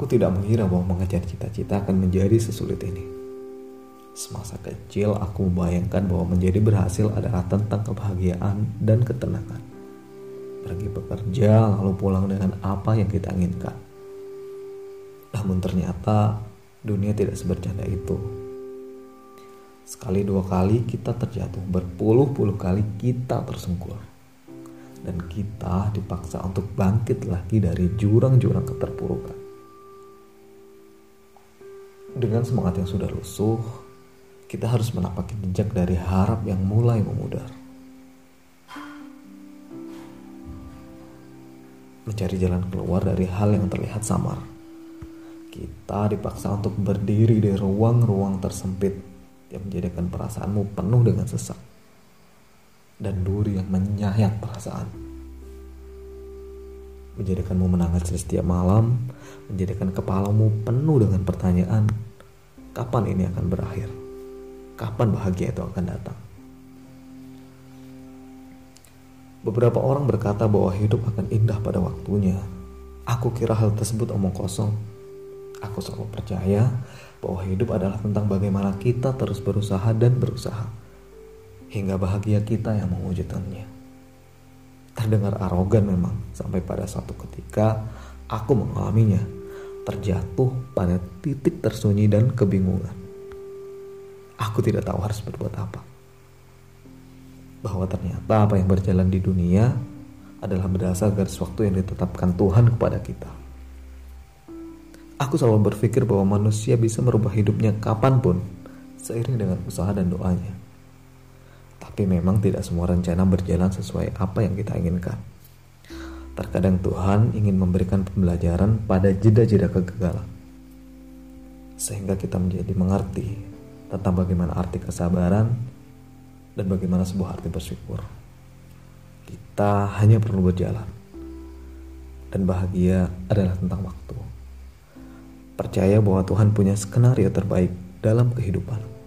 Aku tidak mengira bahwa mengejar cita-cita akan menjadi sesulit ini. Semasa kecil aku membayangkan bahwa menjadi berhasil adalah tentang kebahagiaan dan ketenangan. Pergi bekerja lalu pulang dengan apa yang kita inginkan. Namun ternyata dunia tidak sebercanda itu. Sekali dua kali kita terjatuh, berpuluh-puluh kali kita tersungkur. Dan kita dipaksa untuk bangkit lagi dari jurang-jurang keterpurukan. Dengan semangat yang sudah lusuh, kita harus menapaki jejak dari harap yang mulai memudar. Mencari jalan keluar dari hal yang terlihat samar. Kita dipaksa untuk berdiri di ruang-ruang tersempit yang menjadikan perasaanmu penuh dengan sesak dan duri yang menyayat perasaan. Menjadikanmu menangis setiap malam, menjadikan kepalamu penuh dengan pertanyaan, kapan ini akan berakhir? Kapan bahagia itu akan datang? Beberapa orang berkata bahwa hidup akan indah pada waktunya. Aku kira hal tersebut omong kosong. Aku selalu percaya bahwa hidup adalah tentang bagaimana kita terus berusaha dan berusaha hingga bahagia kita yang mewujudkannya. Terdengar arogan memang sampai pada suatu ketika aku mengalaminya terjatuh pada titik tersunyi dan kebingungan. Aku tidak tahu harus berbuat apa. Bahwa ternyata apa yang berjalan di dunia adalah berdasar garis waktu yang ditetapkan Tuhan kepada kita. Aku selalu berpikir bahwa manusia bisa merubah hidupnya kapan pun seiring dengan usaha dan doanya. Tapi memang tidak semua rencana berjalan sesuai apa yang kita inginkan. Terkadang Tuhan ingin memberikan pembelajaran pada jeda-jeda kegagalan. Sehingga kita menjadi mengerti tentang bagaimana arti kesabaran dan bagaimana sebuah arti bersyukur. Kita hanya perlu berjalan. Dan bahagia adalah tentang waktu. Percaya bahwa Tuhan punya skenario terbaik dalam kehidupan.